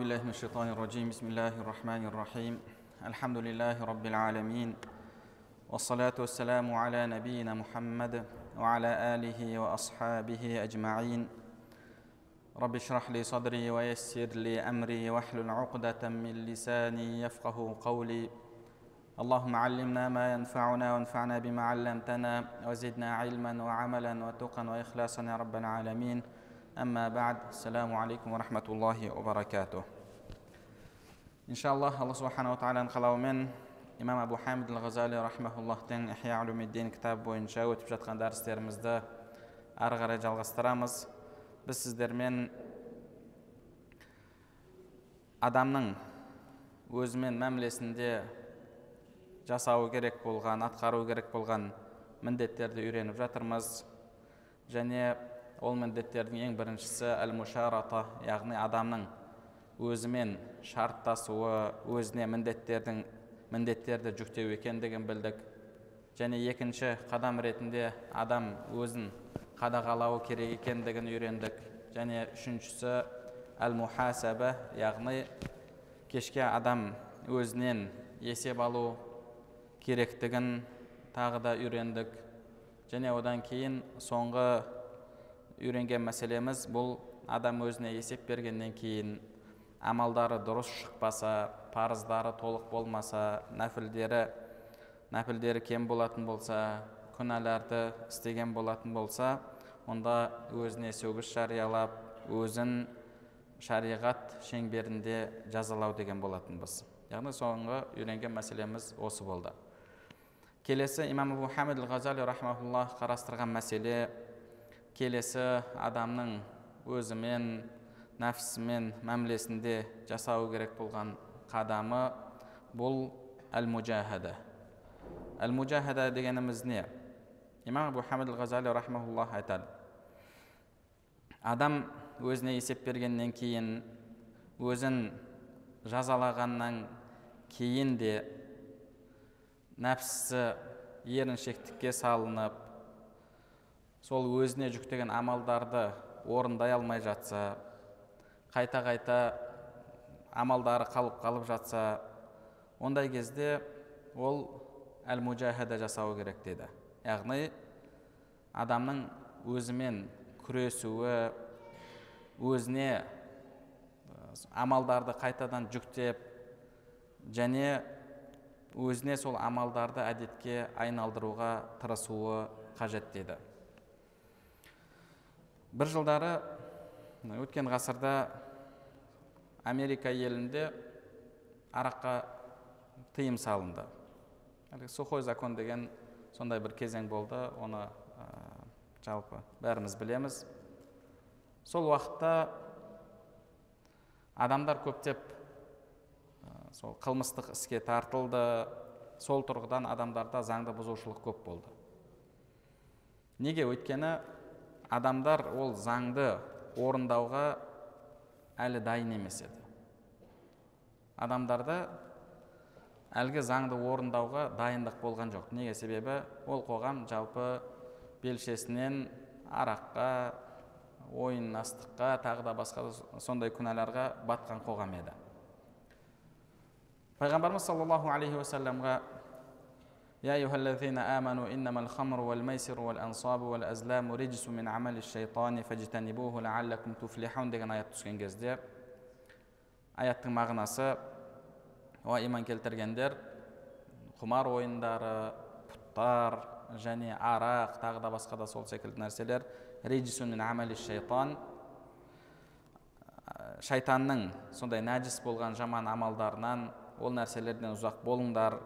بالله من الشيطان الرجيم. بسم الله الرحمن الرحيم. الحمد لله رب العالمين. والصلاة والسلام على نبينا محمد وعلى آله وأصحابه أجمعين. رب اشرح لي صدري ويسر لي أمري واحلل عقدة من لساني يفقه قولي. اللهم علمنا ما ينفعنا وانفعنا بما علمتنا وزدنا علما وعملا وتقا وإخلاصا يا رب العالمين. أما بعد السلام عليكم ورحمة الله وبركاته иншаллах алла субханала тағаланың қалауымен имам абу хамид ал ғазали рахмауллахтың ихя улумиддин кітабы бойынша өтіп жатқан дәрістерімізді ары қарай жалғастырамыз біз сіздермен адамның өзімен мәмілесінде жасауы керек болған атқару керек болған міндеттерді үйреніп жатырмыз және ол міндеттердің ең біріншісі әл мушарата яғни адамның өзімен шарттасуы өзіне міндеттердің міндеттерді жүктеу екендігін білдік. Және екінші қадам ретінде адам өзін қадағалауы керек екендігін үйрендік. Және үшіншісі әл мухасаба яғни кешке адам өзінен есеп алу керектігін тағы да үйрендік. Және одан кейін соңғы үйренген мәселеміз бұл адам өзіне есеп бергеннен кейін амалдары дұрыс шықпаса парыздары толық болмаса нәпілдері нәпілдері кем болатын болса күнәларды істеген болатын болса онда өзіне сөгіс жариялап өзін шариғат шеңберінде жазалау деген болатынбыз. Яғни соңғы үйренген мәселеміз осы болды. Келесі имам абу ғазали қарастырған мәселе келесі адамның өзімен нәпсімен мәмілесінде жасау керек болған қадамы бұл әл мужахада әл мужахада дегеніміз не? Имам абу хамид ал ғазали рахмауллах айтады. Адам өзіне есеп бергеннен кейін өзін жазалағаннан кейін де нәпсісі еріншектікке салынып сол өзіне жүктеген амалдарды орындай алмай жатса қайта қайта амалдары қалып қалып жатса ондай кезде ол әл мужахада жасау керек деді. Яғни адамның өзімен күресуі өзіне амалдарды қайтадан жүктеп және өзіне сол амалдарды әдетке айналдыруға тырысуы қажет деді. Бір жылдары өткен ғасырда америка елінде араққа тыйым салынды. Сухой закон деген сондай бір кезең болды оны ә, жалпы бәріміз білеміз. Сол уақытта адамдар көптеп ә, сол қылмыстық іске тартылды. Сол тұрғыдан адамдарда заңды бұзушылық көп болды. Неге өйткені адамдар ол заңды орындауға әлі дайын емес еді. Адамдарда әлгі заңды орындауға дайындық болған жоқ. Неге себебі? Ол қоғам жалпы белшесінен араққа ойын астыққа тағы да басқа сондай күнәларға батқан қоғам еді. Пайғамбарымыз саллаллаху алейхи уассаламға يا أيها الذين آمنوا إنما الخمر والميسر والأنصاب والأزلام رجس من عمل الشيطان فاجتنبوه لعلكم تفلحون деген аят түскен кезде аяттың мағынасы о иман келтіргендер құмар ойындары пұттар және арақ тағы да басқа да сол секілді нәрселер шайтан шайтанның сондай нәжіс болған жаман амалдарынан ол нәрселерден ұзақ болыңдар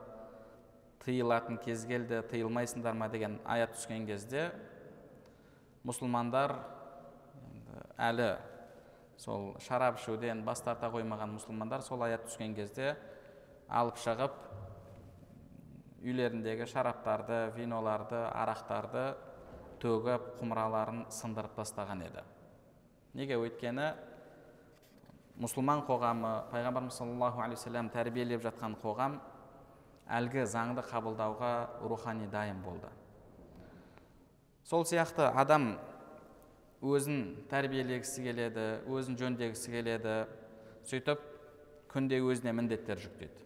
тыйылатын кез келді тыйылмайсыңдар ма деген аят түскен кезде мұсылмандар әлі сол шарап ішуден бас тарта қоймаған мұсылмандар сол аят түскен кезде алып шығып үйлеріндегі шараптарды виноларды арақтарды төгіп құмыраларын сындырып тастаған еді. Неге? Өйткені мұсылман қоғамы пайғамбарымыз саллаллаху алейхи тәрбиелеп жатқан қоғам әлгі заңды қабылдауға рухани дайын болды. Сол сияқты адам өзін тәрбиелегісі келеді өзін жөндегісі келеді сөйтіп күнде өзіне міндеттер жүктейді.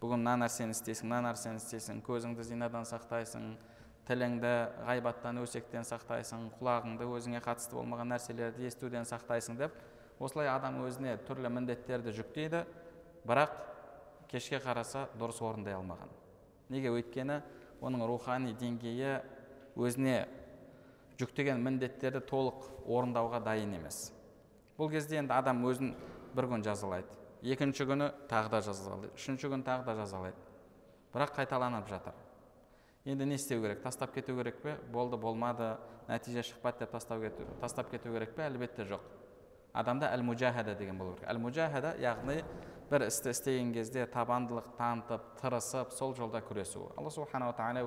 Бүгін мына нәрсені істейсің мына нәрсені істейсің көзіңді зинадан сақтайсың тіліңді ғайбаттан өсектен сақтайсың құлағыңды өзіңе қатысты болмаған нәрселерді естуден сақтайсың деп осылай адам өзіне түрлі міндеттерді жүктейді. Бірақ кешке қараса дұрыс орындай алмаған. Неге? Өйткені оның рухани деңгейі өзіне жүктеген міндеттерді толық орындауға дайын емес. Бұл кезде енді адам өзін бір күн жазалайды екінші күні тағы да жазалайды үшінші күні тағы да жазалайды. Бірақ қайталанып жатыр. Енді не істеу керек? Тастап кету керек пе? Болды болмады нәтиже шықпады деп тастап кету, тастап кету керек пе? Әлбетте жоқ. Адамда әл мужахада деген болу керек. Әл мужахада яғни бір істі істеген кезде табандылық танытып тырысып сол жолда күресу алла субханала тағала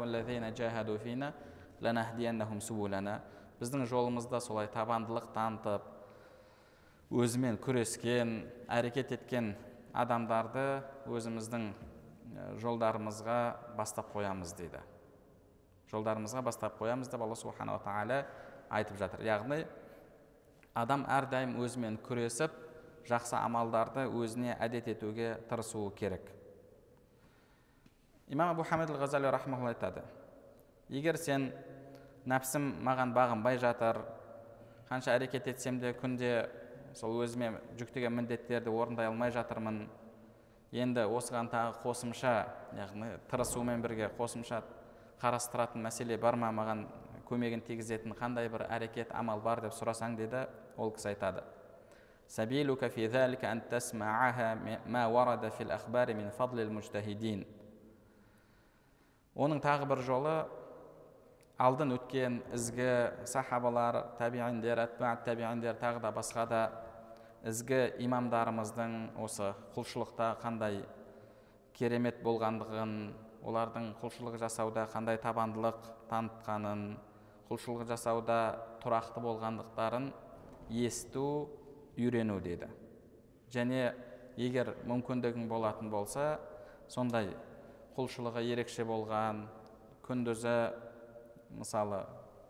біздің жолымызда солай табандылық танытып өзімен күрескен әрекет еткен адамдарды өзіміздің жолдарымызға бастап қоямыз дейді жолдарымызға бастап қоямыз деп алла субханала тағала айтып жатыр яғни адам әрдайым өзімен күресіп жақсы амалдарды өзіне әдет етуге тырысуы керек. Имам абу хамид ғазали айтады. Егер сен нәпсім маған бағынбай жатыр қанша әрекет етсем де күнде сол өзіме жүктеген міндеттерді орындай алмай жатырмын енді осыған тағы қосымша яғни тырысумен бірге қосымша қарастыратын мәселе бар ма маған көмегін тигізетін қандай бір әрекет амал бар деп сұрасаң деді ол кісі айтады. Оның тағы бір жолы алдын өткен ізгі сахабалар табииндер әтбаат табииндер тағы да басқа да ізгі имамдарымыздың осы құлшылықта қандай керемет болғандығын олардың құлшылық жасауда қандай табандылық танытқанын құлшылық жасауда тұрақты болғандықтарын есту үйрену деді және егер мүмкіндігің болатын болса сондай құлшылығы ерекше болған күндізі мысалы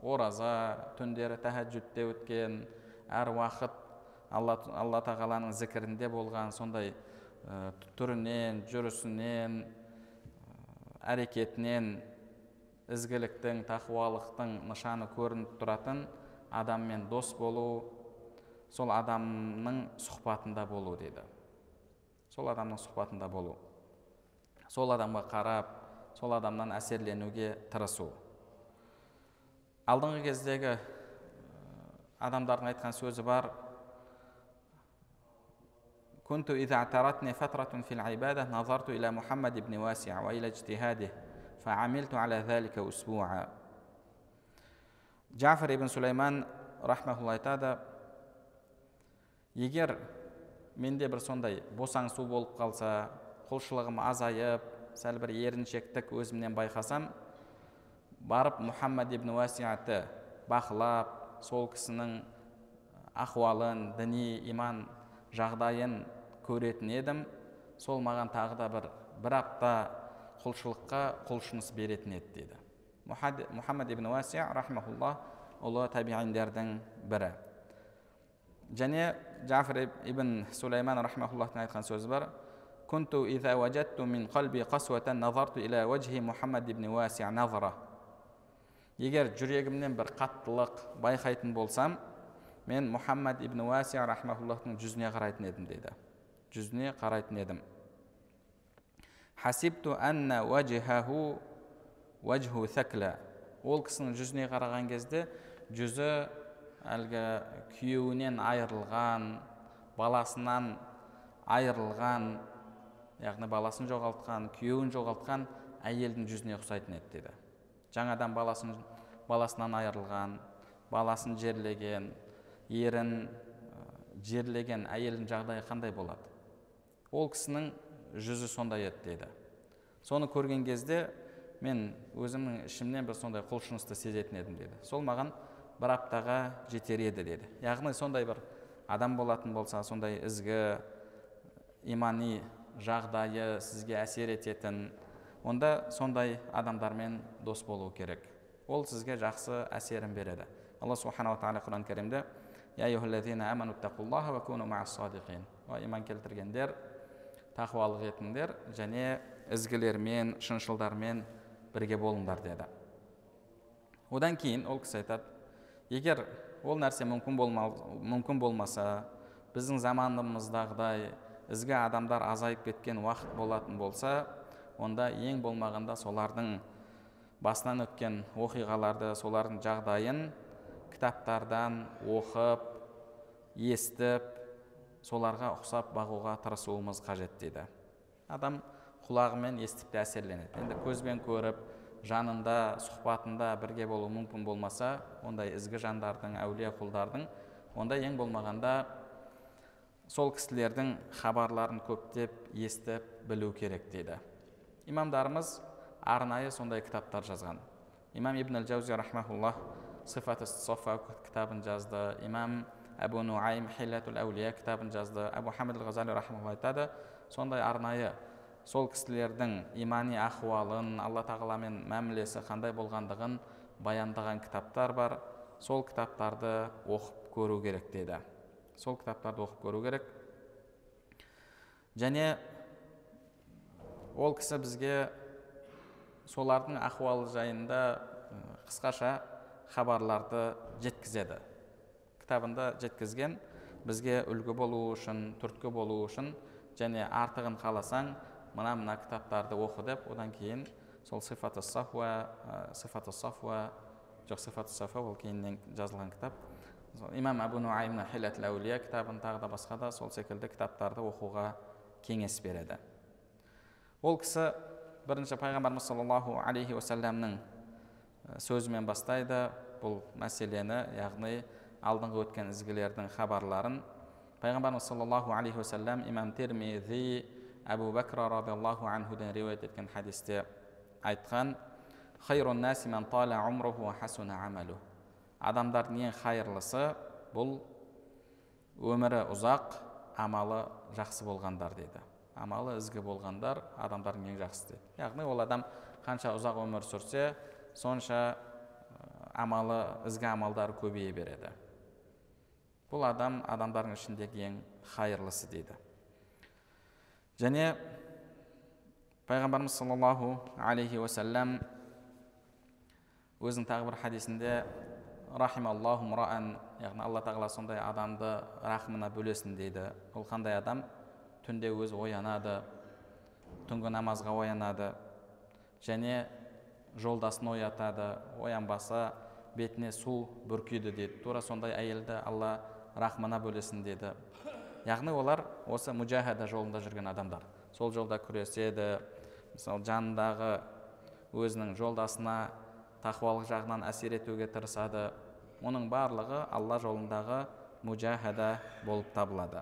ораза түндері тәхәжүдте өткен әр уақыт алла, алла тағаланың зікірінде болған сондай ә, түрінен жүрісінен әрекетінен ізгіліктің тақуалықтың нышаны көрініп тұратын адаммен дос болу сол адамның сұхбатында болу дейді сол адамның сұхбатында болу сол адамға қарап сол адамнан әсерленуге тырысу алдыңғы кездегі адамдардың айтқан сөзі бар كنت إذا اعترتني فترة في العبادة نظرت إلى محمد بن واسع وإلى اجتهاده فعملت على ذلك أسبوعا джафар ибн сулейман рахмаулла айтады егер менде бір сондай босаңсу болып қалса құлшылығым азайып сәл бір еріншектік өзімнен байқасам барып мұхаммад ибн уасиатты бақылап сол кісінің ахуалын діни иман жағдайын көретін едім сол маған тағы да бір бір апта құлшылыққа құлшыныс беретін еді дейді мұхаммад ибн уасия рахмаулла ұлы табииндердің бірі. Және джафр ибн сулейман рахмауллахтың айтқан сөзі бар كنت إذا وجدت من قلبي قسوة نظرت إلى وجه محمد بن واسع نظرة егер жүрегімнен бір қаттылық байқайтын болсам мен мұхаммад ибн уасия рахмауллахтың жүзіне қарайтын едім дейді жүзіне қарайтын едім хасибту анна уажихаху уажху сәкла ол кісінің жүзіне қараған кезде жүзі әлгі күйеуінен айырылған баласынан айырылған яғни баласын жоғалтқан күйеуін жоғалтқан әйелдің жүзіне ұқсайтын еді дейді жаңадан баласын баласынан айырылған баласын жерлеген ерін жерлеген әйелдің жағдайы қандай болады? Ол кісінің жүзі сондай еді дейді соны көрген кезде мен өзімнің ішімнен бір сондай құлшынысты сезетін едім деді. Сол маған бір аптаға жетер еді деді. Яғни сондай бір адам болатын болса сондай ізгі имани жағдайы сізге әсер ететін онда сондай адамдармен дос болу керек. Ол сізге жақсы әсерін береді. Алла субханала тағала құран кәрімде иман келтіргендер тақуалық етіңдер және ізгілермен шыншылдармен бірге болыңдар деді. Одан кейін ол кісі айтады егер ол нәрсе мүмкін, болма, мүмкін болмаса біздің заманымыздағыдай ізгі адамдар азайып кеткен уақыт болатын болса онда ең болмағанда солардың басынан өткен оқиғаларды солардың жағдайын кітаптардан оқып естіп соларға ұқсап бағуға тырысуымыз қажет дейді. Адам құлағымен естіп те әсерленеді. Енді көзбен көріп жанында сұхбатында бірге болу мүмкін болмаса ондай ізгі жандардың әулие құлдардың онда ең болмағанда сол кісілердің хабарларын көптеп естіп білу керек дейді. Имамдарымыз арнайы сондай кітаптар жазған. Имам ибн әл жаузи рахмауллах сифат софа кітабын жазды. Имам әбу нуайм хиллатул әулия кітабын жазды. Әбу хамид айтады сондай арнайы сол кісілердің имани ахуалын алла тағаламен мәмілесі қандай болғандығын баяндаған кітаптар бар. Сол кітаптарды оқып көру керек деді. Сол кітаптарды оқып көру керек. Және ол кісі бізге солардың ахуалы жайында қысқаша хабарларды жеткізеді. Кітабында жеткізген бізге үлгі болу үшін түрткі болу үшін және артығын қаласаң мына мына кітаптарды оқы деп одан кейін сол сифаты сафуа сифаты сафуа жоқ сифаты сафа ол кейіннен жазылған кітап имам әбу әулия кітабын тағы да басқа да сол секілді кітаптарды оқуға кеңес береді ол кісі бірінші пайғамбарымыз саллаллаху алейхи уассаламның сөзімен бастайды бұл мәселені яғни алдыңғы өткен ізгілердің хабарларын пайғамбарымыз саллаллаху алейхи уассалам имам термизи әбу бәкір радиаллаху анхуден риуаят еткен хадисте айтқан адамдардың ең хайырлысы бұл өмірі ұзақ амалы жақсы болғандар дейді амалы ізгі болғандар адамдардың ең жақсысы дейді яғни ол адам қанша ұзақ өмір сүрсе сонша амалы ізгі амалдары көбейе береді бұл адам адамдардың ішіндегі ең хайырлысы дейді және пайғамбарымыз саллаллаху алейхи уассалам өзінің тағы бір хадисінде рахималлаху яғни алла тағала сондай адамды рахымына бөлесін дейді. Ол қандай адам? Түнде өзі оянады түнгі намазға оянады және жолдасын оятады оянбаса бетіне су бүркиді дейді. Тура сондай әйелді алла рахмына бөлесін деді яғни олар осы мужахада жолында жүрген адамдар. Сол жолда күреседі мысалы жанындағы өзінің жолдасына тақуалық жағынан әсер етуге тырысады. Оның барлығы алла жолындағы мужахада болып табылады.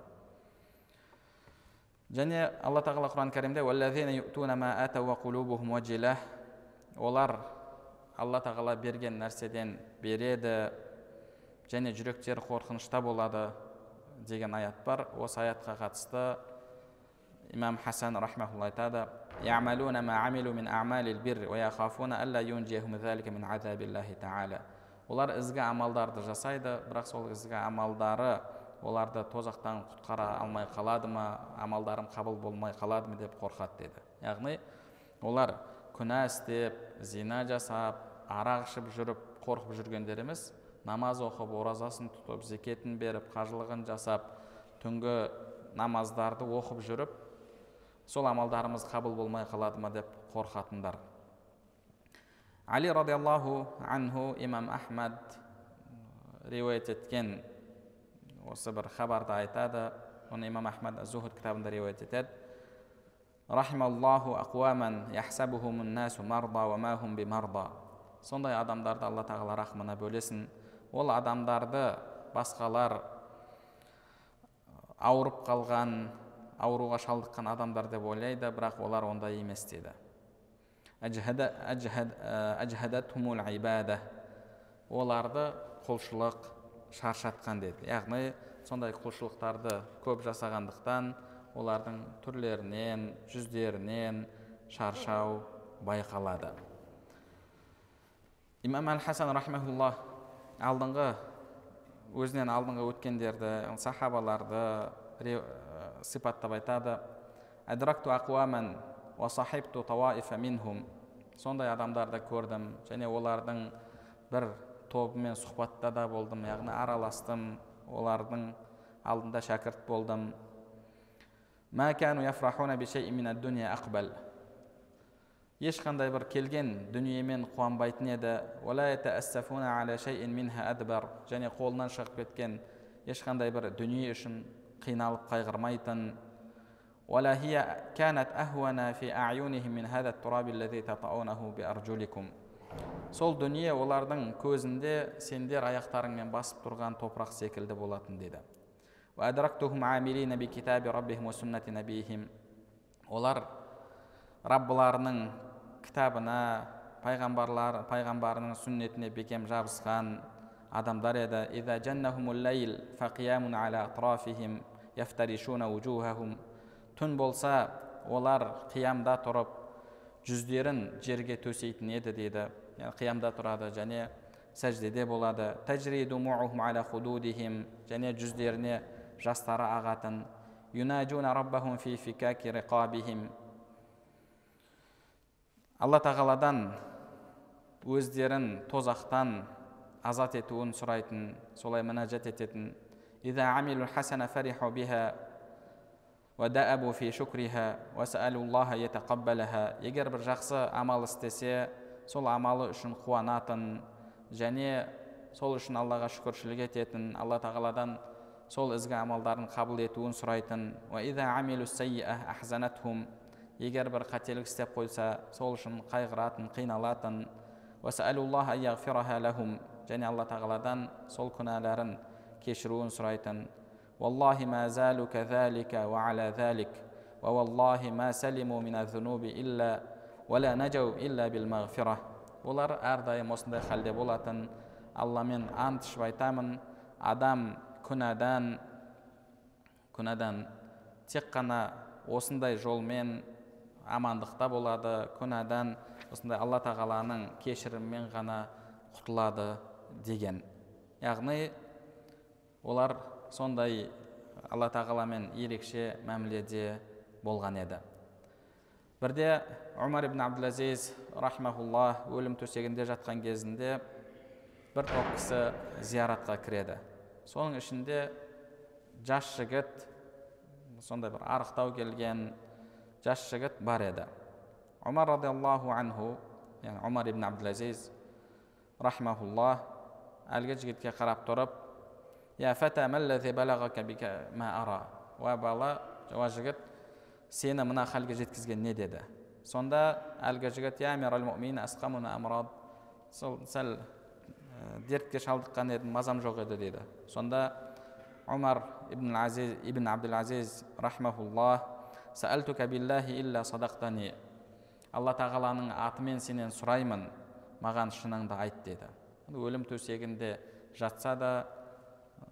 Және алла тағала құран кәрімде олар алла тағала берген нәрседен береді және жүректері қорқынышта болады. Деген аят бар осы аятқа қатысты имам хасан рахмаулла айтады олар ізгі амалдарды жасайды бірақ сол ізгі амалдары оларды тозақтан құтқара алмай қалады ма амалдарым қабыл болмай қалады ма деп қорқады деді. Яғни олар күнә істеп зина жасап арақ ішіп жүріп қорқып жүргендер емес намаз оқып оразасын тұтып зекетін беріп қажылығын жасап түнгі намаздарды оқып жүріп сол амалдарымыз қабыл болмай қалады ма деп қорқатындар. Али радиаллаху анху имам ахмад риуаят еткен осы бір хабарды айтады. Оны имам ахмад зухуд кітабында риуаят етеді. Сондай адамдарды алла тағала рахмына бөлесін. Ол адамдарды басқалар ауырып қалған ауруға шалдыққан адамдар деп ойлайды бірақ олар ондай емес дейді оларды құлшылық шаршатқан деді. Яғни сондай құлшылықтарды көп жасағандықтан олардың түрлерінен жүздерінен шаршау байқалады. Имам әл хасан рахмаулла алдыңғы өзінен алдыңғы өткендерді сахабаларды сипаттап айтады. Ақуаман уасахибту тауаифа минхум сондай адамдарды көрдім. Және олардың бір тобымен сұхбатта да болдым яғни араластым олардың алдында шәкірт болдым. Ешқандай бір келген дүниемен қуанбайтын еді және қолынан шығып кеткен ешқандай бір дүние үшін қиналып қайғырмайтын сол дүние олардың көзінде сендер аяқтарыңмен басып тұрған топырақ секілді болатын дейді олар раббыларының кітабына пайғамбарлар пайғамбарының сүннетіне бекем жабысқан адамдар еді. Түн болса олар қиямда тұрып жүздерін жерге төсейтін еді дейді. Қиямда тұрады және сәждеде болады. Және жүздеріне жастары ағатын. Алла тағаладан өздерін тозақтан азат етуін сұрайтын солай мінәжат ететін. Егер бір жақсы амал істесе сол амалы үшін қуанатын және сол үшін аллаға шүкіршілік ететін алла тағаладан сол ізгі амалдарын қабыл етуін сұрайтын егер бір қателік істеп қойса сол үшін қайғыратын қиналатын және алла тағаладан сол күнәларын кешіруін сұрайтын والله ما زالوا كذلك وعلى ذلك ووالله ما سلموا من الذنوب إلا ولا نجوا إلا بالمغفرة олар әрдайым осындай халде болатын алламен ант ішіп айтамын адам күнәдан күнәдан тек қана осындай жолмен амандықта болады күнәдан осындай алла тағаланың кешірімімен ғана құтылады деген. Яғни олар сондай алла тағаламен ерекше мәміледе болған еді. Бірде омар ибн абдулазиз рахмаулла өлім төсегінде жатқан кезінде бір топ кісі зияратқа кіреді. Соның ішінде жас жігіт сондай бір арықтау келген жас жігіт бар еді омар радиаллаху анху яғни омар ибн абдулазиз рахмаулла әлгі жігітке қарап тұрып я уа бала уа жігіт сені мына халге жеткізген не деді сонда әлгі жігіт я сол сәл дертке шалдыққан едім мазам жоқ еді дейді сонда омар ибн азиз ибн абдул рахмаулла алла тағаланың атымен сенен сұраймын маған шыныңды айт деді өлім төсегінде жатса да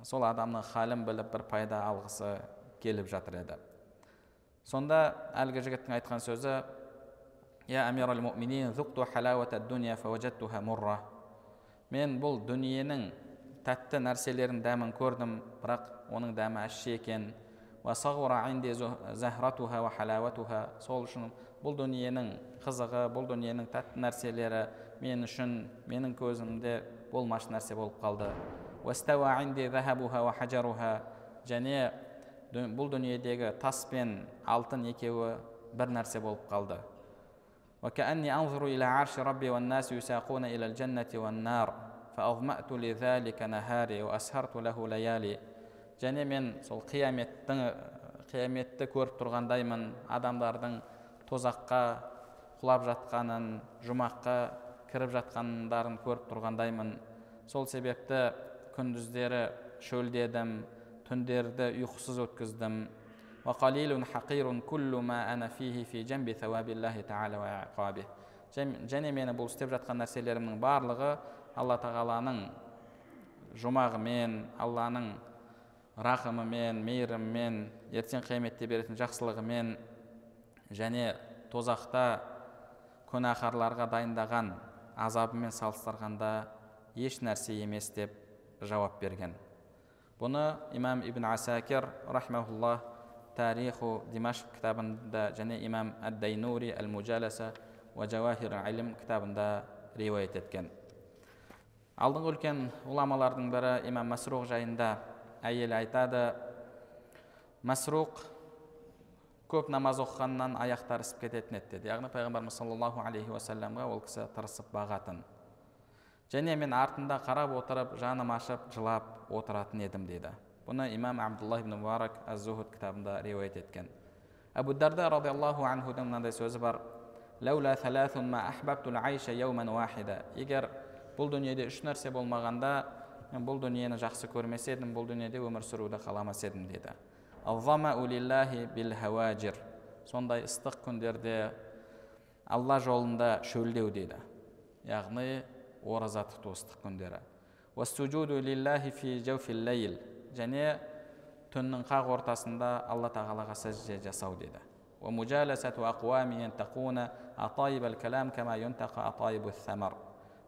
сол адамның халін біліп бір пайда алғысы келіп жатыр еді сонда әлгі жігіттің айтқан сөзі я мен бұл дүниенің тәтті нәрселерінің дәмін көрдім бірақ оның дәмі ащы екен сол үшін бұл дүниенің қызығы бұл дүниенің тәтті нәрселері мен үшін менің көзімде болмашы нәрсе болып қалды. Және бұл дүниедегі тас пен алтын екеуі бір нәрсе болып қалды. Және мен сол қияметтің қияметті көріп тұрғандаймын. Адамдардың тозаққа құлап жатқанын жұмаққа кіріп жатқандарын көріп тұрғандаймын. Сол себепті күндіздері шөлдедім түндерді ұйқысыз өткіздім. Және мені бұл істеп жатқан нәрселерімнің барлығы алла тағаланың жұмағымен алланың рақымымен мейірімімен ертең қияметте беретін жақсылығымен және тозақта күнәһарларға дайындаған азабымен салыстырғанда еш нәрсе емес деп жауап берген. Бұны имам ибн асакир рахмаулла тариху димашк кітабында және имам әд дайнури әл мужаласа уажауахир илм кітабында риуаят еткен. Алдыңғы үлкен ғұламалардың бірі имам масруқ жайында әйелі айтады масруқ көп намаз оқығаннан аяқтары ісіп кететін еді деді. Яғни пайғамбарымыз саллаллаху алейхи уассаламға ол кісі тырысып бағатын. Және мен артында қарап отырып жаным ашып жылап отыратын едім дейді бұны имам абдулла ибн мубарак аз зухуд кітабында риуаят еткен. Әбу дарда радиаллаху анхудың мынандай сөзі бар. Егер бұл дүниеде үш нәрсе болмағанда бұл дүниені жақсы көрмес едім бұл дүниеде өмір сүруді қаламас едім дейді сондай ыстық күндерде алла жолында шөлдеу дейді яғни ораза тұту ыстық күндері. Және түннің қақ ортасында алла тағалаға сәжде жасау дейді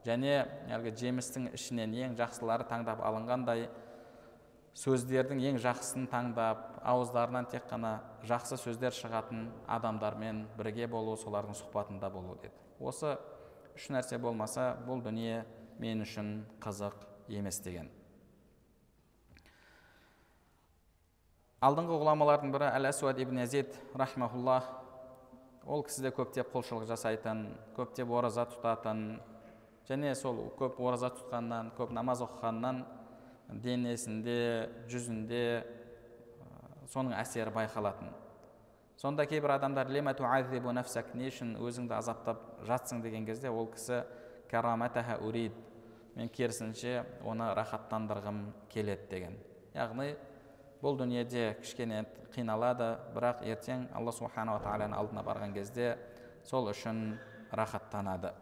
және әлгі жемістің ішінен ең жақсылары таңдап алынғандай сөздердің ең жақсысын таңдап ауыздарынан тек қана жақсы сөздер шығатын адамдармен бірге болу солардың сұхбатында болу деді. Осы үш нәрсе болмаса бұл дүние мен үшін қызық емес деген. Алдыңғы ғұламалардың бірі әл әсуад ибн язид рахмауллах ол кісі де көптеп құлшылық жасайтын көптеп ораза тұтатын және сол көп ораза тұтқаннан көп намаз оқығаннан денесінде жүзінде соның әсері байқалатын. Сонда кейбір адамдар не үшін өзіңді азаптап жатсың деген кезде ол кісі урид мен керісінше оны рахаттандырғым келеді деген. Яғни бұл дүниеде кішкене қиналады бірақ ертең алла субханала тағаланың алдына барған кезде сол үшін рахаттанады.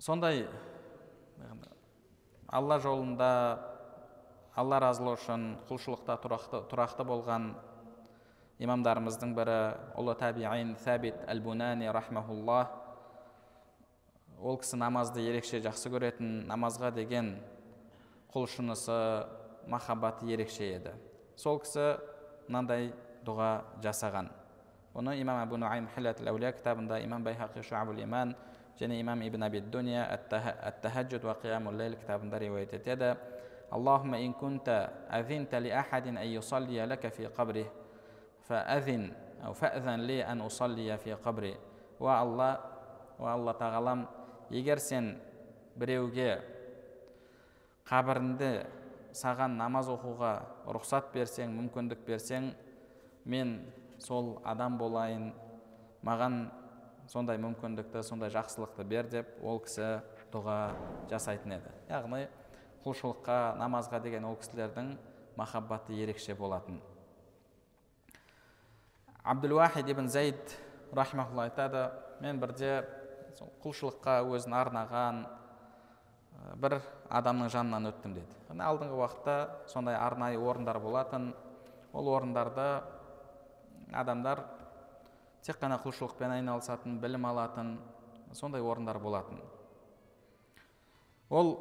Сондай алла жолында алла разылығы үшін құлшылықта тұрақты, тұрақты болған имамдарымыздың бірі ұлы табиин сәбит әл бунани рахмаулла ол кісі намазды ерекше жақсы көретін намазға деген құлшынысы махаббаты ерекше еді. Сол кісі мынандай дұға жасаған. Бұны имам әбу нуайм кітабында имам байхақи шуабул иман және имам ибн аби дуния ат тахаджуд ва қиямул лейл кітабында риуаят етеді اللهم إن كنت أذنت لأحد أن يصلي لك في قبره فأذن أو فأذن لي أن أصلي في قبري уа алла уа алла тағалам егер сен біреуге қабірінде саған намаз оқуға рұқсат берсең мүмкіндік берсең мен сол адам болайын маған сондай мүмкіндікті сондай жақсылықты бер деп ол кісі дұға жасайтын еді. Яғни құлшылыққа намазға деген ол кісілердің махаббаты ерекше болатын. Абдулуахид ибн зайд рахмаулла айтады мен бірде құлшылыққа өзін арнаған бір адамның жанынан өттім дейді алдыңғы уақытта сондай арнайы орындар болатын. Ол орындарда адамдар тек қана құлшылықпен айналысатын білім алатын сондай орындар болатын. Ол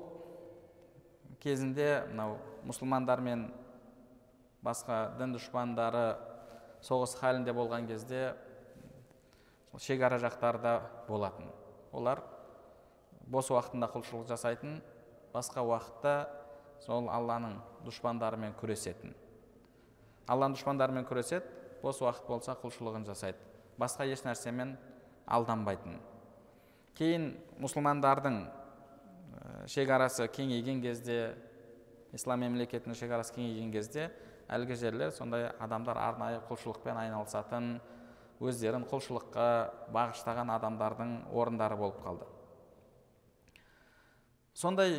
кезінде мынау мұсылмандар мен басқа дін дұшпандары соғыс халінде болған кезде шекара жақтарда болатын. Олар бос уақытында құлшылық жасайтын басқа уақытта сол алланың дұшпандарымен күресетін. Алланың дұшпандарымен күреседі бос уақыт болса құлшылығын жасайды. Басқа еш нәрсемен алданбайтын. Кейін мұсылмандардың шекарасы кеңейген кезде ислам мемлекетінің шекарасы кеңейген кезде әлгі жерлер сондай адамдар арнайы құлшылықпен айналысатын өздерін құлшылыққа бағыштаған адамдардың орындары болып қалды. Сондай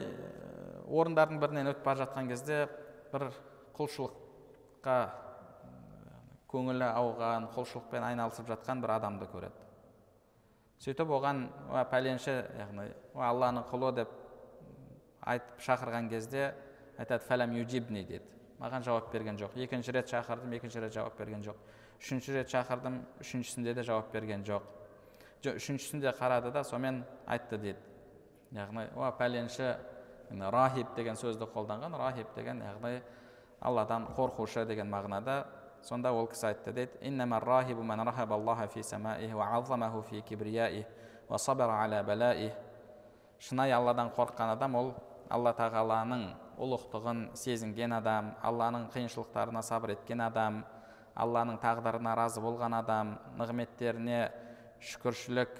орындардың бірінен өтіп бара жатқан кезде бір құлшылыққа көңілі ауған құлшылықпен айналысып жатқан бір адамды көреді. Сөйтіп оған уа пәленші яғни алланың құлы деп айтып шақырған кезде айтады фәләм юджибни деді. Маған жауап берген жоқ. Екінші рет шақырдым екінші рет жауап берген жоқ. Үшінші рет шақырдым үшіншісінде де жауап берген жоқ. Үшіншісінде қарады да сонымен айтты дейді яғни уа пәленші рахиб деген сөзді қолданған рахиб деген яғни алладан қорқушы деген мағынада сонда ол кісі айтты дейді шынайы алладан қорыққан адам ол алла тағаланың ұлықтығын сезінген адам алланың қиыншылықтарына сабыр еткен адам алланың тағдырына разы болған адам нығметтеріне шүкіршілік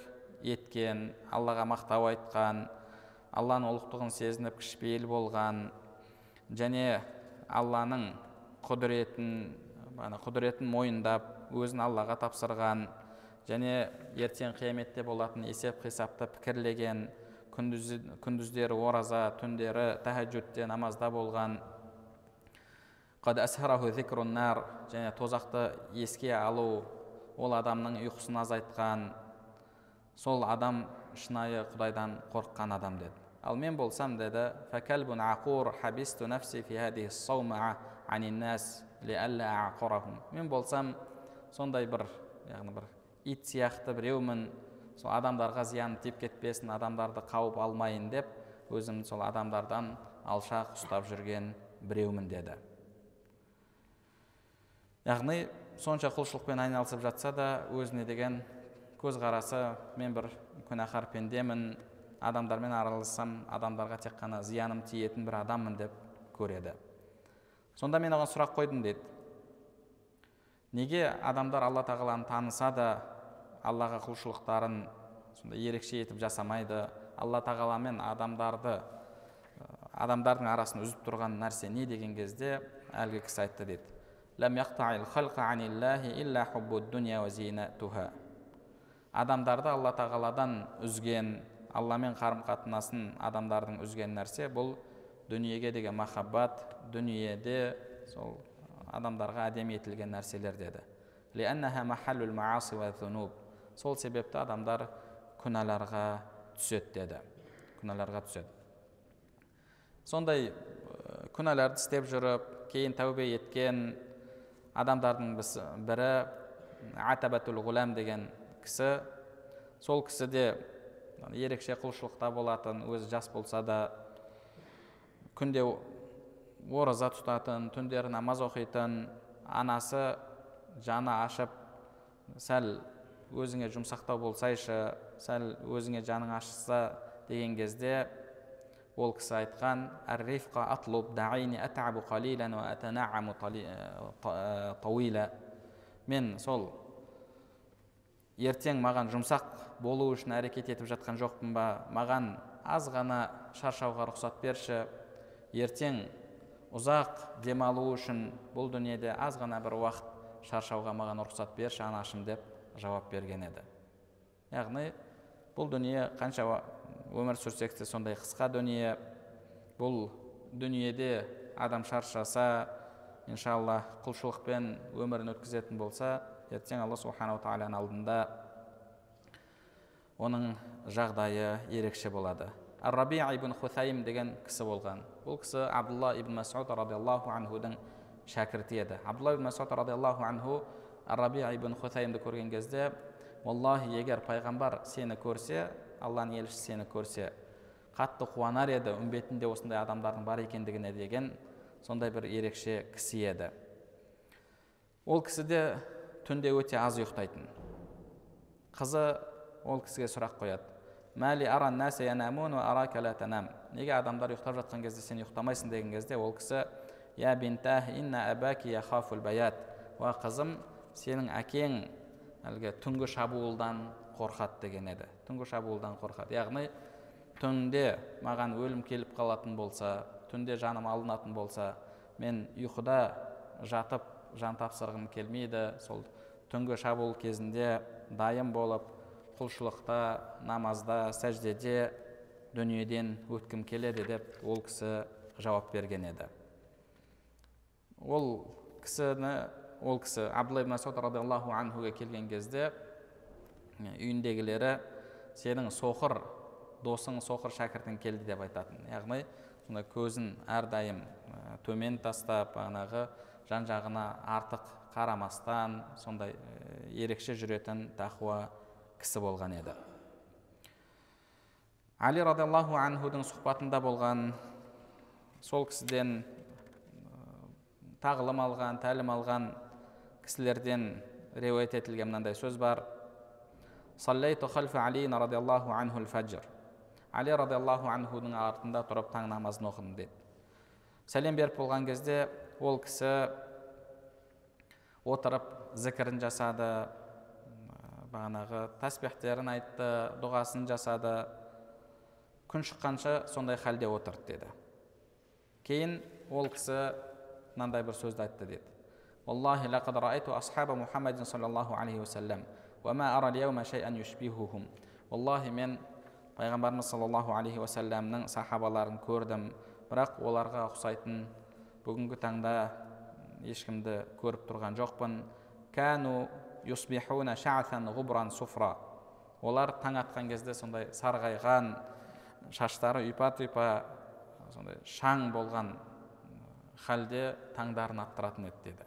еткен аллаға мақтау айтқан алланың ұлықтығын сезініп кішіпейіл болған және алланың құдіретін құдіретін мойындап өзін аллаға тапсырған және ертең қияметте болатын есеп қисапты пікірлеген күндіз, күндіздері ораза түндері тәхәжүдте намазда болған. Және тозақты еске алу ол адамның ұйқысын азайтқан сол адам шынайы құдайдан қорыққан адам деді. Ал мен болсам деді мен болсам сондай бір яғни бір ит сияқты біреумін сол адамдарға зияны тиіп кетпесін адамдарды қауып алмайын деп өзім сол адамдардан алшақ ұстап жүрген біреумін деді. Яғни сонша құлшылықпен айналысып жатса да өзіне деген көзқарасы мен бір күнәһар пендемін. Адамдармен аралассам адамдарға тек қана зияным тиетін бір адаммын деп көреді. Сонда мен оған сұрақ қойдым дейді неге адамдар алла тағаланы таныса да аллаға құлшылықтарын сондай ерекше етіп жасамайды? Алла тағала мен адамдарды адамдардың арасын үзіп тұрған нәрсе не деген кезде әлгі кісі айтты дейді адамдарды алла тағаладан үзген алламен қарым қатынасын адамдардың үзген нәрсе бұл дүниеге деген махаббат дүниеде сол адамдарға әдемі етілген нәрселер деді. Сол себепті адамдар күнәларға түседі деді. Күнәларға түседі. Сондай күнәларды істеп жүріп кейін тәубе еткен адамдардың бірі атабатул ғулам деген кісі. Сол кісі де ерекше құлшылықта болатын өзі жас болса да күнде ораза тұтатын түндері намаз оқитын анасы жаны ашып сәл өзіңе жұмсақтау болсайшы сәл өзіңе жаның ашса деген кезде ол кісі айтқан мен сол ертең маған жұмсақ болу үшін әрекет етіп жатқан жоқпын ба маған аз ғана шаршауға рұқсат берші ертең ұзақ демалу үшін бұл дүниеде аз ғана бір уақыт шаршауға маған рұқсат берші анашым деп жауап берген еді. Яғни бұл дүние қанша өмір сүрсек те сондай қысқа дүние. Бұл дүниеде адам шаршаса иншалла құлшылықпен өмірін өткізетін болса ертең алла субханала тағаланың алдында оның жағдайы ерекше болады. Раби ибн хусайм деген кісі болған бұл кісі абдулла ибн масуд радиаллаху анхудың шәкірті еді абдулла ибн масуд радиаллаху анху раби ибн хусаймды көрген кезде уаллахи егер пайғамбар сені көрсе алланың елшісі сені көрсе қатты қуанар еді үмбетінде осындай адамдардың бар екендігіне деген сондай бір ерекше кісі еді ол кісі де түнде өте аз ұйықтайтын қызы ол кісіге сұрақ қояды неге адамдар ұйықтап жатқан кезде сен ұйықтамайсың деген кезде ол кісі я уа қызым сенің әкең әлгі түнгі шабуылдан қорқады деген еді. Түнгі шабуылдан қорқады. Яғни түнде маған өлім келіп қалатын болса түнде жаным алынатын болса мен ұйқыда жатып жан тапсырғым келмейді. Сол түнгі шабуыл кезінде дайын болып құлшылықта намазда сәждеде дүниеден өткім келеді деп ол кісі жауап берген еді. Ол кісіні ол кісі абдулла ибн масуд радиаллаху анхуға келген кезде үйіндегілері сенің соқыр досың соқыр шәкіртің келді деп айтатын. Яғни сондай көзін әрдайым төмен тастап бағанағы жан жағына артық қарамастан сондай ерекше жүретін тақуа кісі болған еді. Али радиаллаху анхудың сұхбатында болған сол кісіден тағылым алған тәлім алған кісілерден риуаят етілген мынандай сөз бар. Саллайту халфа алин радиаллаху анху фаджр али радиаллаху анхудың артында тұрып таң намазын оқыдым деді. Сәлем беріп болған кезде ол кісі отырып зікірін жасады бағанағы тәсбихтерін айтты дұғасын жасады күн шыққанша сондай халде отырды деді кейін ол кісі мынандай бір сөзді айтты деді والله لقد رأيت أصحاب محمد صلى الله عليه وسلم وما أرى اليوم شيئا يشبههم والله мен пайғамбарымыз саллаллаху алейхи уассаламның сахабаларын көрдім бірақ оларға ұқсайтын бүгінгі таңда ешкімді көріп тұрған жоқпын кәну юсбихуна шаатан ғубран суфра олар таң атқан кезде сондай сарғайған шаштары ұйпа тұйпа сондай шаң болған халде таңдарын аттыратын еді деді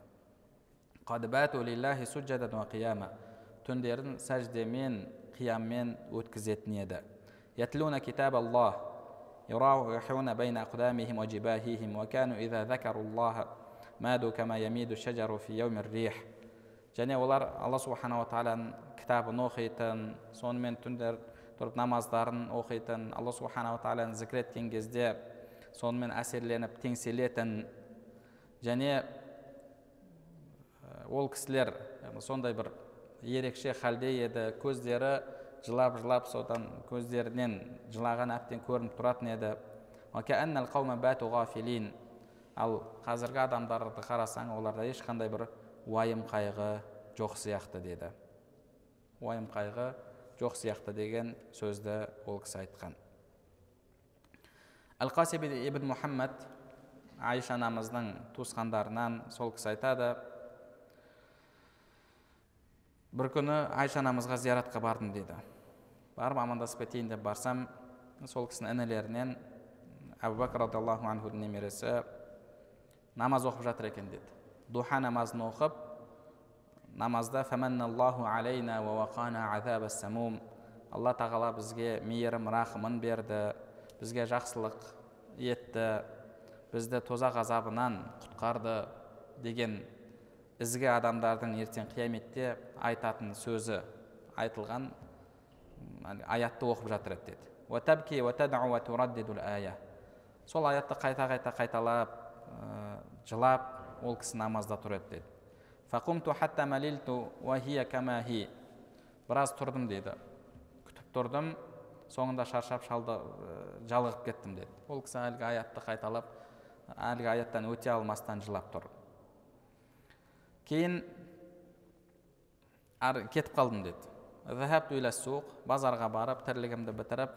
түндерін сәждемен қияммен өткізетін еді يتلون كتاب الله يراوحون بين أقدامهم وجباههم وكانوا إذا ذكروا الله مادوا كما يميد الشجر في يوم الريح және олар алла субханала тағаланың кітабын оқитын сонымен түндер тұрып намаздарын оқитын алла субханала тағаланы зікір еткен кезде сонымен әсерленіп теңселетін. Және ол кісілер сондай бір ерекше халде еді көздері жылап жылап содан көздерінен жылаған әбден көрініп тұратын еді. Ал қазіргі адамдарды қарасаң оларда ешқандай бір уайым қайғы жоқ сияқты деді уайым қайғы жоқ сияқты деген сөзді ол кісі айтқан әл қасиб ибн мұхаммад айша анамыздың туысқандарынан сол кісі айтады бір күні айша анамызға зияратқа бардым дейді барып амандасып кетейін деп барсам сол кісінің інілерінен әбу бәкір радиаллаху анхудың немересі намаз оқып жатыр екен деді духа намазын оқып намазда алла тағала бізге мейірім рахымын берді бізге жақсылық етті бізді тозақ азабынан құтқарды деген ізгі адамдардың ертең қияметте айтатын сөзі айтылған аятты оқып жатыр еді деді сол аятты қайта қайта қайталап жылап ол кісі намазда тұр еді деді. Біраз тұрдым дейді. Күтіп тұрдым соңында шаршап шалды жалығып кеттім деді. Ол кісі әлгі аятты қайталап әлгі аяттан өте алмастан жылап тұр. Кейін кетіп қалдым деді. Базарға барып тірлігімді бітіріп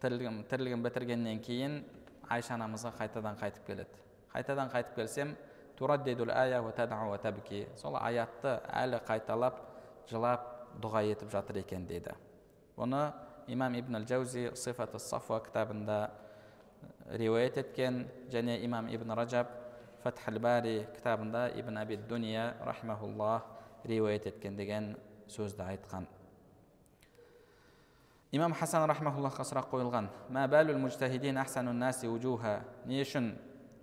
тірлігім, тірлігім бітіргеннен кейін айша анамызға қайтадан қайтып келеді. Қайтадан қайтып келсем сол аятты әлі қайталап жылап дұға етіп жатыр екен дейді бұны имам ибн әл жаузи сифат сафа кітабында риуаят еткен және имам ибн ражаб фатхал бари кітабында ибн аби дуния рахмауллах риуаят еткен деген сөзді айтқан имам хасан рахмауллахқа сұрақ қойылған не үшін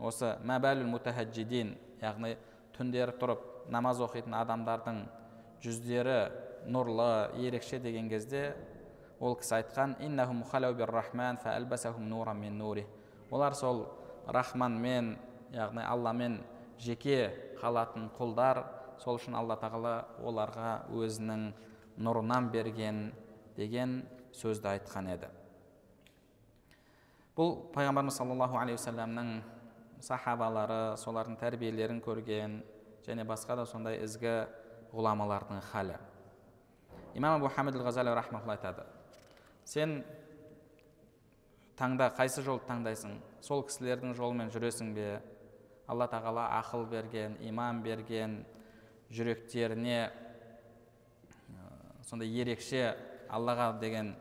осы мәбәлул мутахаджидин яғни түндері тұрып намаз оқитын адамдардың жүздері нұрлы ерекше деген кезде ол кісі айтқан олар сол рахманмен яғни алламен жеке қалатын құлдар сол үшін алла тағала оларға өзінің нұрынан берген деген сөзді айтқан еді. Бұл пайғамбарымыз саллаллаху алейхи уассаламның сахабалары солардың тәрбиелерін көрген және басқа да сондай ізгі ғұламалардың халі. Имам абу хамид айтады. Сен таңда қайсы жолды таңдайсың? Сол кісілердің жолымен жүресің бе? Алла тағала ақыл берген иман берген жүректеріне сондай ерекше аллаға деген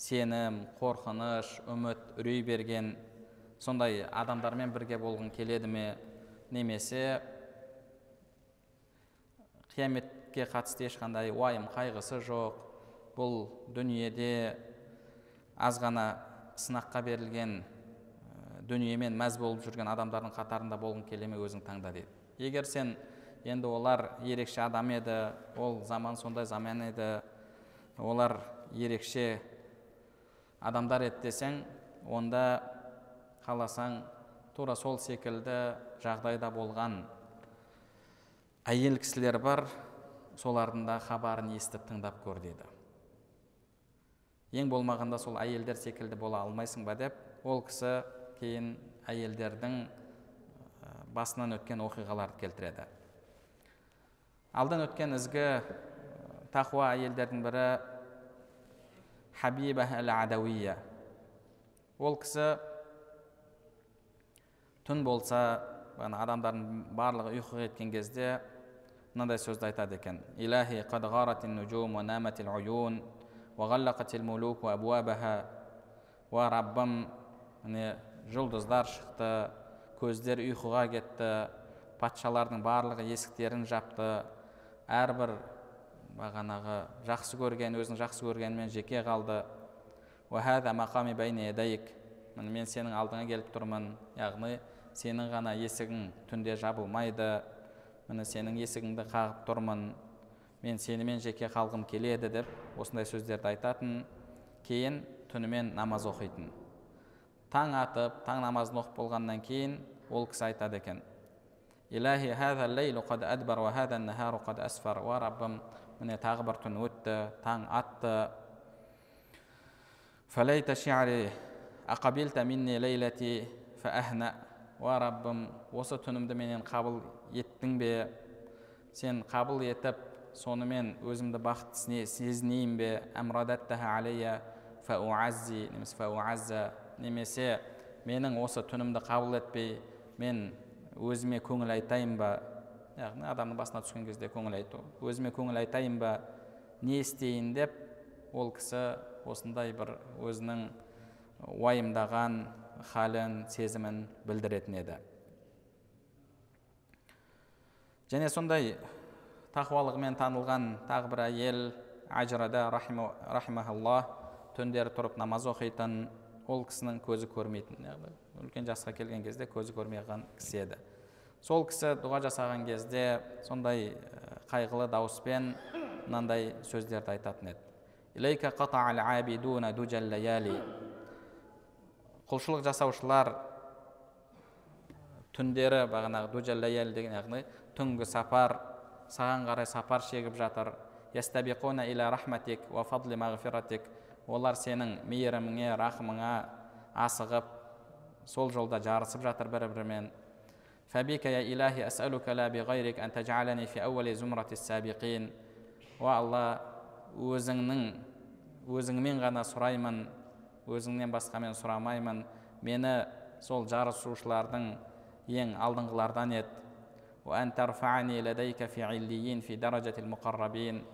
сенім қорқыныш үміт үрей берген сондай адамдармен бірге болғың келеді ме немесе қияметке қатысты ешқандай уайым қайғысы жоқ бұл дүниеде аз ғана сынаққа берілген дүниемен мәз болып жүрген адамдардың қатарында болғың келе ме өзің таңда дейді. Егер сен енді олар ерекше адам еді ол заман сондай заман еді олар ерекше адамдар еді десең онда қаласаң тура сол секілді жағдайда болған әйел кісілер бар солардың да хабарын естіп тыңдап көр дейді ең болмағанда сол әйелдер секілді бола алмайсың ба деп ол кісі кейін әйелдердің басынан өткен оқиғаларды келтіреді. Алдан өткен ізгі тақуа әйелдердің бірі хабиба әл адауия ол кісі түн болса бағана адамдардың барлығы ұйқыға кеткен кезде мынандай сөзді айтады екен. Илахи қад нужум ва наматил уюн ва ғаллақатил мулук ва абуабаха уа раббым міне жұлдыздар шықты көздер ұйқыға кетті патшалардың барлығы есіктерін жапты. Әрбір бағанағы жақсы көрген өзінің жақсы көргенімен жеке қалды. Міне мен сенің алдыңа келіп тұрмын. Яғни сенің ғана есігің түнде жабылмайды. Міне сенің есігіңді қағып тұрмын. Мен сенімен жеке қалғым келеді деп осындай сөздерді айтатын кейін түнімен намаз оқитын. Таң атып таң намазын оқып болғаннан кейін ол кісі айтады екен. Илахи раббым міне тағы бір түн өтті таң атты уа раббым осы түнімді менен қабыл еттің бе? Сен қабыл етіп сонымен өзімді бақытты сезінейін бе? Немесе немесе менің осы түнімді қабыл етпей мен өзіме көңіл айтайын ба? Яғни адамның басына түскен кезде көңіл айту. Өзіме көңіл айтайын ба? Не істейін деп ол кісі осындай бір өзінің уайымдаған халін сезімін білдіретін еді. Және сондай тақуалығымен танылған тағы бір әйел ажрада рахимахалла түндері тұрып намаз оқитын ол кісінің көзі көрмейтін үлкен жасқа келген кезде көзі көрмей қалған кісі еді. Сол кісі дұға жасаған кезде сондай қайғылы дауыспен мынандай сөздерді айтатын еді. Құлшылық жасаушылар түндері бағанағы дуджаллаял деген яғни түнгі сапар саған қарай сапар шегіп жатыр. Олар сенің мейіріміңе рахымыңа асығып сол жолда жарысып жатыр бір бірімен о алла өзіңнің өзіңмен ғана сұраймын өзіңнен басқа мен сұрамаймын. Мені сол жарысушылардың ең алдыңғылардан ет.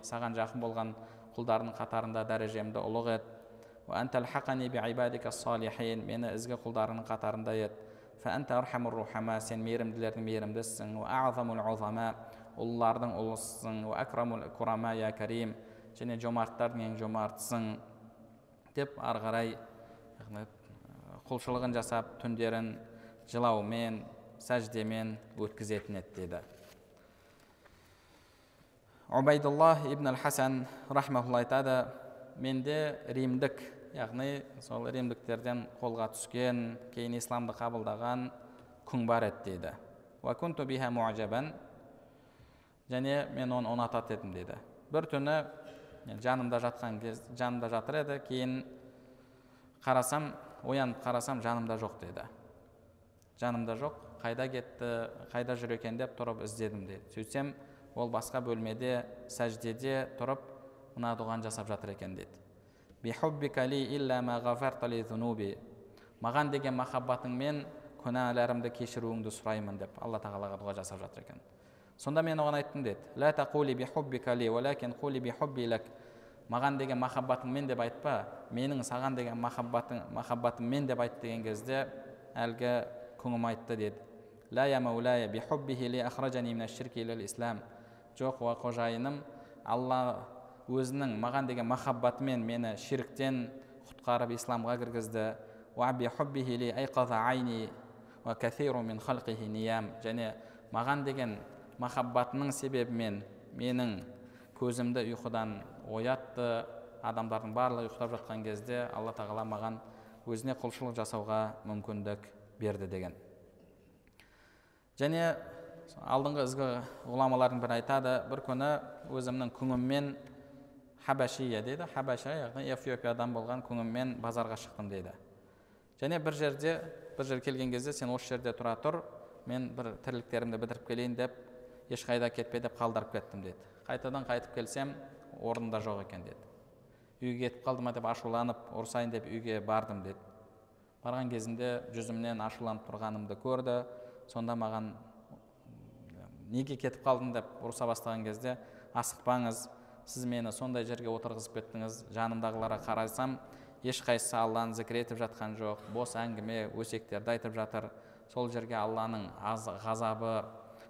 Саған жақын болған құлдардың қатарында дәрежемді ұлық ет. Мені ізгі құлдарыңның қатарында ет. Сен мейірімділердің мейірімдісің. Ұлылардың ұлысысың және жомарттардың ең жомартысың. Деп ары қарай құлшылығын жасап түндерін жылаумен сәждемен өткізетін еді деді убайдулла ибн әл хасан рахмаулла айтады менде римдік яғни сол римдіктерден қолға түскен кейін исламды қабылдаған күң бар еді дейді. Және мен оны ұнататын едім дейді. Бір түні жанымда жатқан кез жанымда жатыр еді кейін қарасам оянып қарасам жанымда жоқ деді жанымда жоқ қайда кетті қайда жүр екен деп тұрып іздедім дейді сөйтсем ол басқа бөлмеде сәждеде тұрып мына дұғаны жасап жатыр екен дейді маған деген махаббатыңмен күнәларымды кешіруіңді сұраймын деп алла тағалаға дұға жасап жатыр екен сонда мен оған айттым деді маған деген махаббатыңмен деп айтпа менің саған деген махаббатың махаббатыммен деп айт деген кезде әлгі күңім айтты деді. Жоқ уа қожайыным алла өзінің маған деген махаббатымен мені ширктен құтқарып исламға кіргізді. Және маған деген махаббатының себебімен менің көзімді ұйқыдан оятты адамдардың барлығы ұйықтап жатқан кезде алла тағала маған өзіне құлшылық жасауға мүмкіндік берді деген. Және алдыңғы ізгі ғұламалардың бірі айтады бір күні өзімнің күңіммен хабашия дейді. Хабаша яғни эфиопиядан болған күңіммен базарға шықтым дейді. Және бір жерде бір жерге келген кезде сен осы жерде тұра тұр мен бір тірліктерімді бітіріп келейін деп ешқайда кетпе деп қалдырып кеттім дейді. Қайтадан қайтып келсем орнында жоқ екен деді. Үйге кетіп қалды ма деп ашуланып ұрсайын деп үйге бардым деді. Барған кезінде жүзімнен ашуланып тұрғанымды көрді. Сонда маған неге кетіп қалдың? деп ұрса бастаған кезде асықпаңыз сіз мені сондай жерге отырғызып кеттіңіз жанымдағыларға қарасам ешқайсысы алланы зікір етіп жатқан жоқ бос әңгіме өсектерді айтып жатыр. Сол жерге алланың аз ғазабы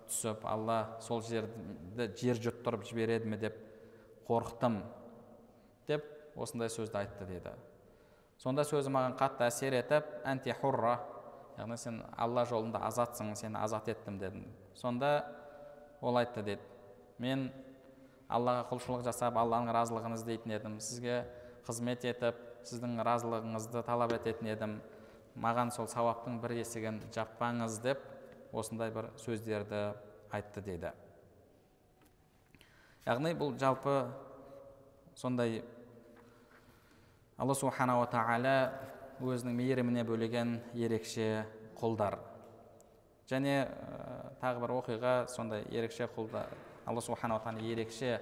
түсіп алла сол жерді жер жұттырып жібереді ме деп қорықтым деп осындай сөзді айтты дейді. Сонда сөзі маған қатты әсер етіп әнти хурра яғни сен алла жолында азатсың сені азат еттім дедім. Сонда ол айтты деді мен аллаға құлшылық жасап алланың разылығын іздейтін едім. Сізге қызмет етіп сіздің разылығыңызды талап ететін едім. Маған сол сауаптың бір есігін жаппаңыз деп осындай бір сөздерді айтты дейді. Яғни бұл жалпы сондай алла субханала тағала өзінің мейіріміне бөлеген ерекше құлдар және ә, тағы бір оқиға сондай ерекше құлдар алла субханала тағала ерекше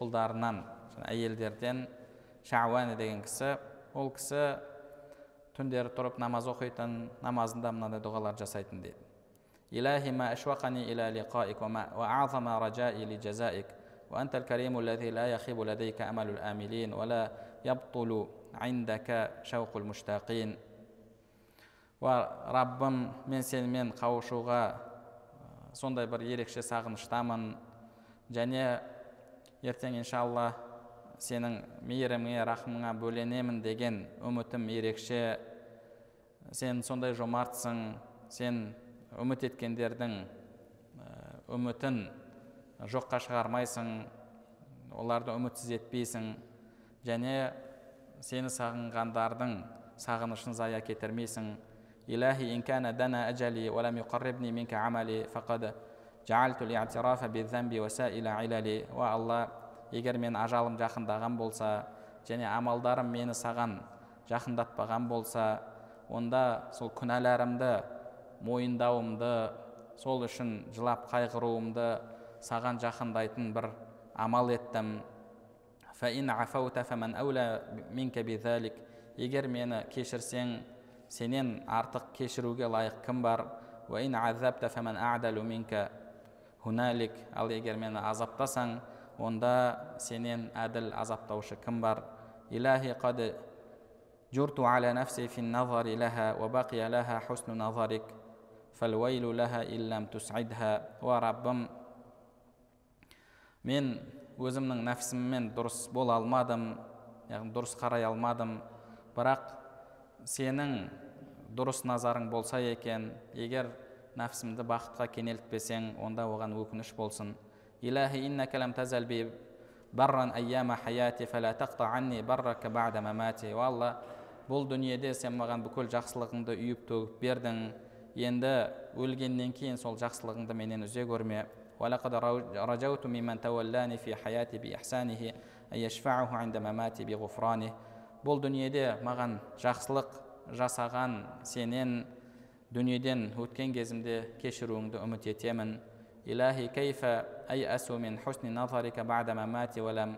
құлдарынан әйелдерден шауани деген кісі ол кісі түндері тұрып намаз оқитын намазында мынандай дұғалар жасайтын дейді. إلهي ما أشوقني إلى لقائك وأعظم رجائي لجزائك وأنت الكريم الذي لا يخيب لديك أمل الآملين ولا يبطل عندك شوق المشتاقين раббым мен сенімен қауышуға сондай бір ерекше сағыныштамын және ертең иншалла сенің мейіріміңе рахымыңа бөленемін деген үмітім ерекше сен сондай жомартсың сен үміт еткендердің үмітін жоққа шығармайсың оларды үмітсіз етпейсің және сені сағынғандардың сағынышын зая кетірмейсің إلهي إن كان دنا أجلي ولم يقربني منك عملي فقد جعلت الاعتراف بالذنب وسائل عللي уа алла егер мен ажалым жақындаған болса және амалдарым мені саған жақындатпаған болса онда сол күнәларымды мойындауымды сол үшін жылап қайғыруымды саған жақындайтын бір амал еттім егер мені кешірсең сенен артық кешіруге лайық кім бар ал егер мені азаптасаң онда сенен әділ азаптаушы кім бар илахи қад جرت على نفسي في النظر لها وبقي لها حسن نظرك فالويل لها إن لم تسعدها раббым мен өзімнің нәпсіммен дұрыс бола алмадым яғни дұрыс қарай алмадым. Бірақ сенің дұрыс назарың болса екен егер нәпсімді бақытқа кенелтпесең онда оған өкініш болсын. Барран айяма алла бұл дүниеде сен маған бүкіл жақсылығыңды үйіп төгіп бердің. Енді өлгеннен кейін сол жақсылығыңды менен үзе көрме. ولقد رجوت ممن تولاني في حياتي بإحسانه أن يشفعه عند مماتي بغفرانه бұл дүниеде маған жақсылық жасаған сенен дүниеден өткен кезімде кешіруіңді үміт етемін илахи кайфа айасу мин хусни назарика бада мамати валам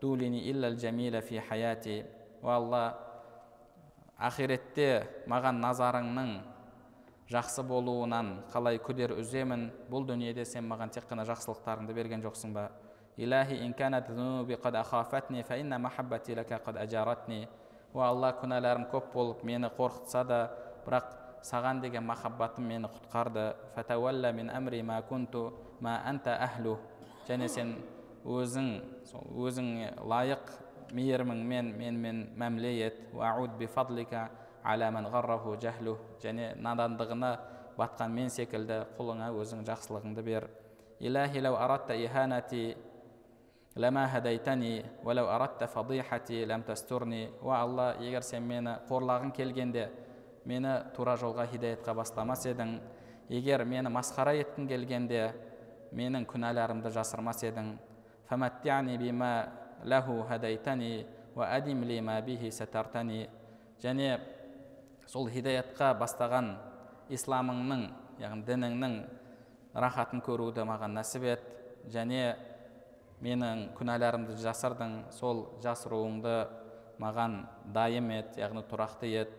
дулини иллал джамила фи хаяти о алла ақиретте маған назарыңның жақсы болуынан қалай күдер үземін бұл дүниеде сен маған тек қана жақсылықтарыңды берген жоқсың ба? О алла күнәларым көп болып мені қорқытса да бірақ саған деген махаббатым мені құтқарды. Және сен өзің сол өзіңе лайық мейіріміңмен менімен мәміле ет және надандығына батқан мен секілді құлыңа өзің жақсылығыңды бер. Илахи лау аратта иханати лама хадайтани уәләу аратта фадихати ләм тастурни. Уа алла егер сен мені қорлағың келгенде мені тура жолға хидаятқа бастамас едің. Егер мені масқара еткің келгенде менің күнәларымды жасырмас едің. Және сол хидаятқа бастаған исламыңның яғни дініңнің рахатын көруді маған нәсіп ет және менің күнәларымды жасырдың сол жасыруыңды маған дайым ет яғни тұрақты ет.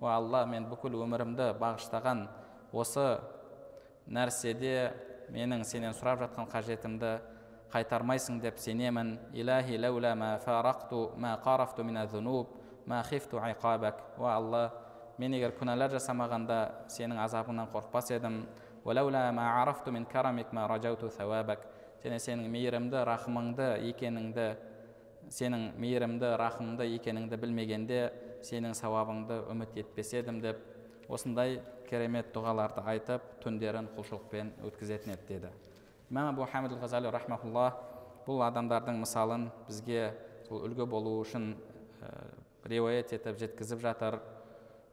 О алла мен бүкіл өмірімді бағыштаған осы нәрседе менің сенен сұрап жатқан қажетімді қайтармайсың деп сенемін. Илахи лаула ма фарақту ма қарафту мина зунуб ма хифту айқабак. О алла мен егер күнәлар жасамағанда сенің азабыңнан қорықпас едім. Және сенің мейірімді рахымыңды екеніңді сенің мейірімді рахымды екеніңді білмегенде сенің сауабыңды үміт етпес едім деп осындай керемет дұғаларды айтып түндерін құлшылықпен өткізетін еді деді. Имам абу хамид ғазали рахмаулла бұл адамдардың мысалын бізге сол үлгі болу үшін ә, риуаят етіп жеткізіп жатыр.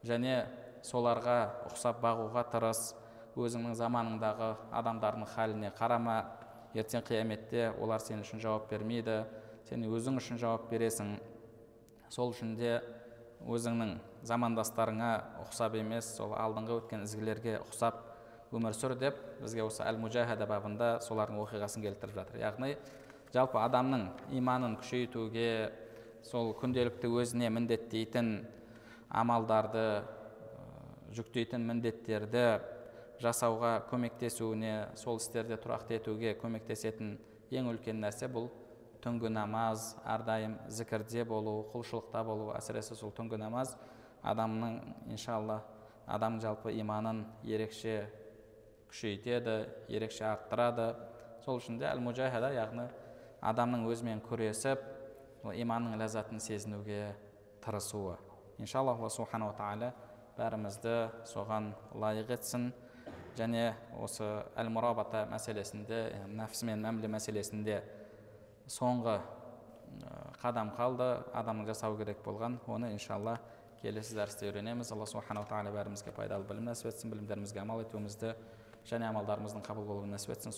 Және соларға ұқсап бағуға тырыс өзіңнің заманыңдағы адамдардың халіне қарама ертең қияметте олар сен үшін жауап бермейді сен өзің үшін жауап бересің. Сол үшін де өзіңнің замандастарыңа ұқсап емес сол алдыңғы өткен ізгілерге ұқсап өмір сүр деп бізге осы әл мужахада бабында солардың оқиғасын келтіріп жатыр. Яғни жалпы адамның иманын күшейтуге сол күнделікті өзіне міндеттейтін амалдарды жүктейтін міндеттерді жасауға көмектесуіне сол істерде тұрақты етуге көмектесетін ең үлкен нәрсе бұл түнгі намаз әрдайым зікірде болу құлшылықта болу әсіресе сол түнгі намаз адамның иншалла адам жалпы иманын ерекше күшейтеді ерекше арттырады сол үшін де әл мужахада яғни адамның өзімен күресіп иманның ләззатын сезінуге тырысуы. Иншалла алла субханала тағала бәрімізді соған лайық етсін. Және осы әл мұрабата мәселесінде нәпсімен мәміле мәселесінде соңғы қадам қалды. Адамның жасау керек болған. Оны иншалла келесі дәрісте үйренеміз. Алла субханала тағала бәрімізге пайдалы білім нәсіп етсін білімдерімізге амал етуімізді және амалдарымыздың қабыл болуын нәсіп етсін